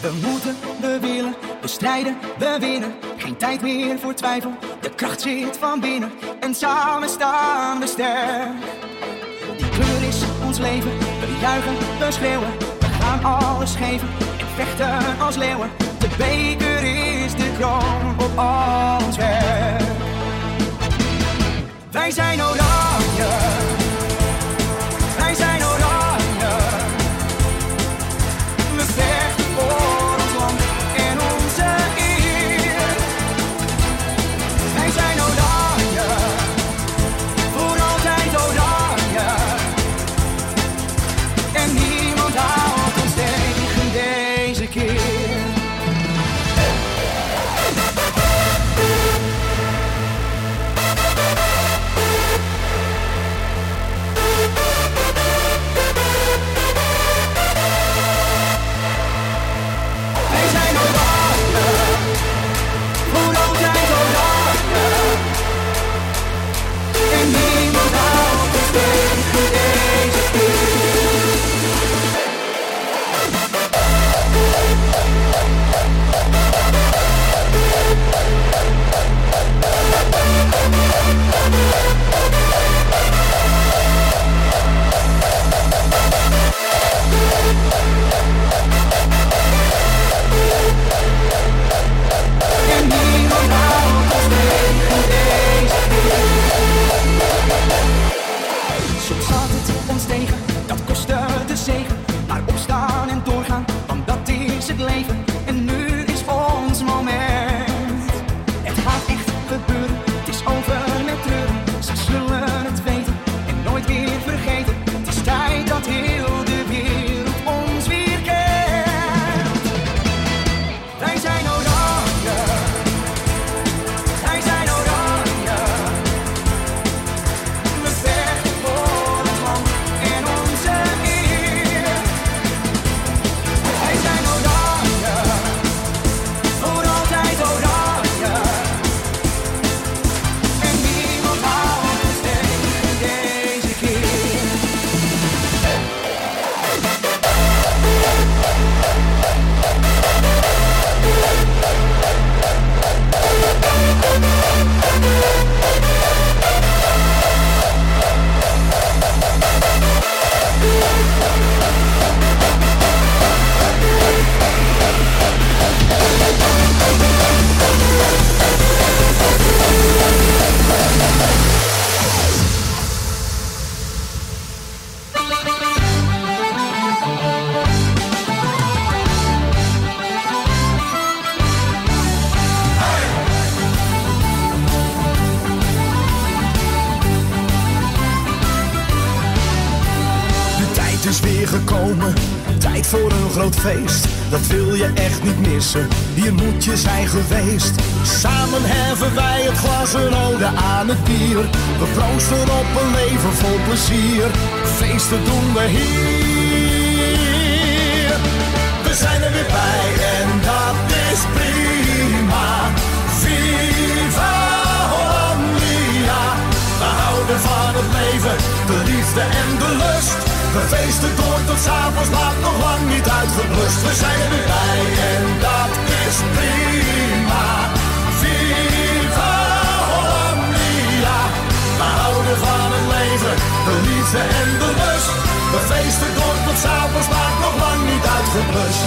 We moeten, we willen, we strijden, we winnen. Geen tijd meer voor twijfel, de kracht zit van binnen. En samen staan we sterk. Die kleur is ons leven, we juichen, we schreeuwen. We gaan alles geven en vechten als leeuwen. De beker is de kroon op ons werk. Wij zijn oranje. Tijd is weer gekomen, tijd voor een groot feest. Dat wil je echt niet missen, hier moet je zijn geweest. Samen heffen wij het glas een ode aan het bier. We proosten op een leven vol plezier. Feesten doen we hier. We zijn er weer bij en dat is prima. Viva Hollandia. We houden van het leven, de liefde en de lust. We feesten door tot s'avonds laat, nog lang niet uitgeblust. We zijn er weer bij en dat is prima. Viva Hollandia. We houden van het leven, de liefde en de lust. We feesten door tot s'avonds laat, nog lang niet uitgeblust.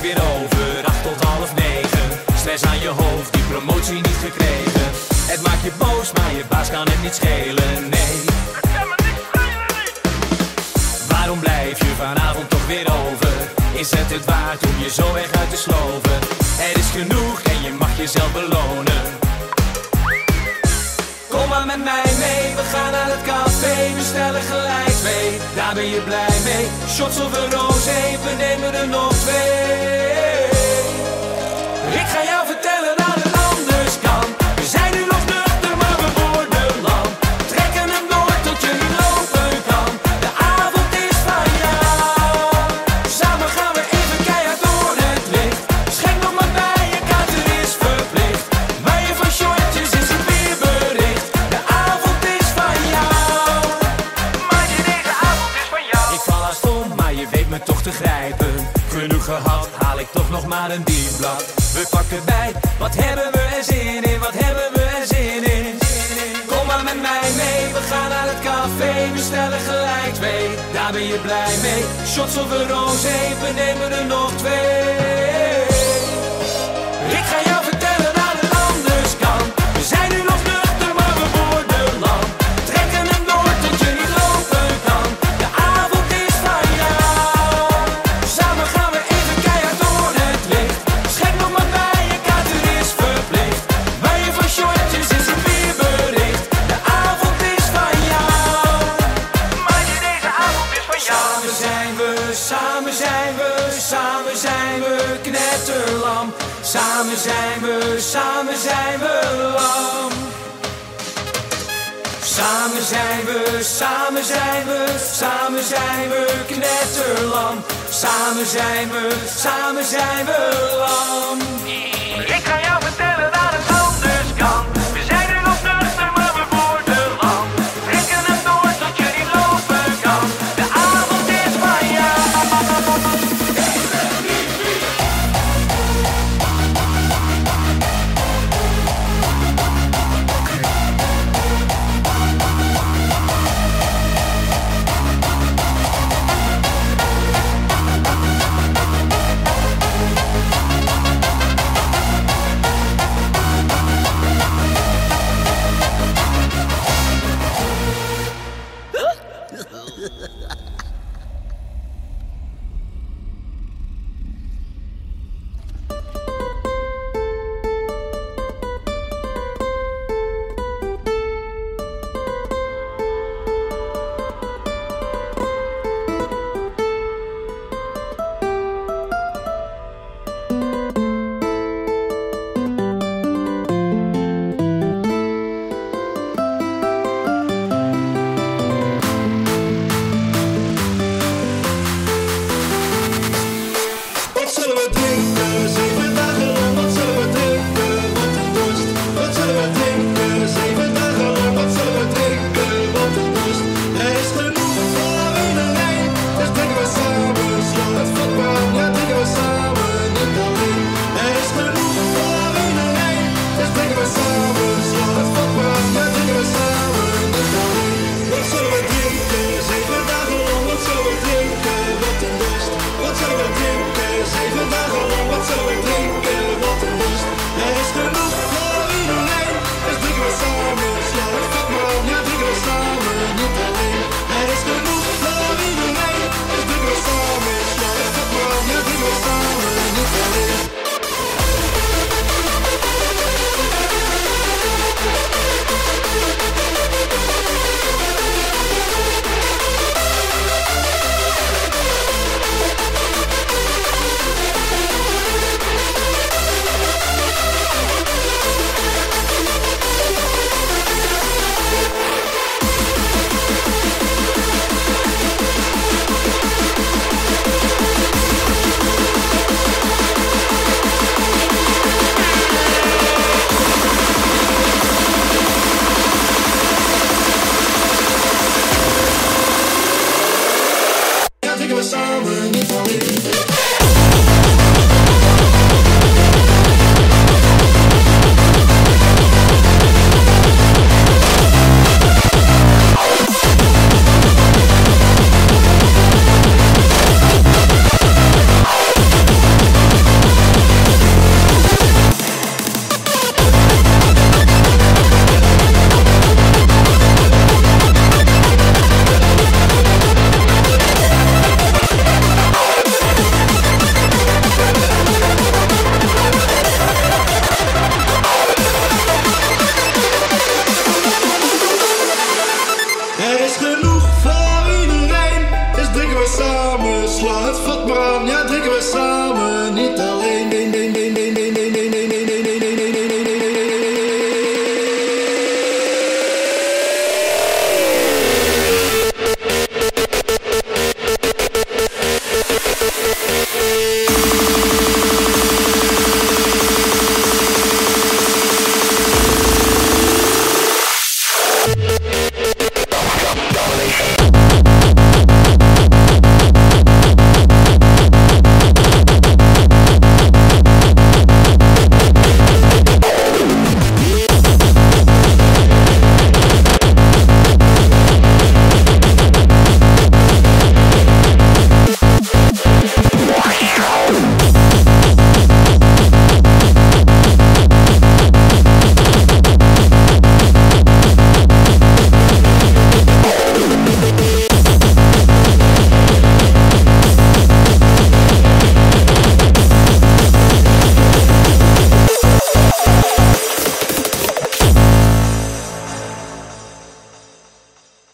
Weer over. Acht tot half negen. Stress aan je hoofd, die promotie niet gekregen. Het maakt je boos, maar je baas kan het niet schelen, nee. Waarom blijf je vanavond toch weer over? Is het het waard om je zo weg uit te sloven? Er is genoeg en je mag jezelf belonen. Maar met mij mee, we gaan naar het café, we stellen gelijk twee. Daar ben je blij mee, shots of een rosé, we nemen er nog twee. Ik ga jou vertellen een diep blad. We pakken bij, wat hebben we er zin in, wat hebben we er zin in. Kom maar met mij mee, we gaan naar het café, we stellen gelijk twee. Daar ben je blij mee, shots of een rosé, we nemen er nog twee. Samen zijn we, samen zijn we lam. Samen zijn we, samen zijn we, samen zijn we knetterlam. Samen zijn we, samen zijn we lam.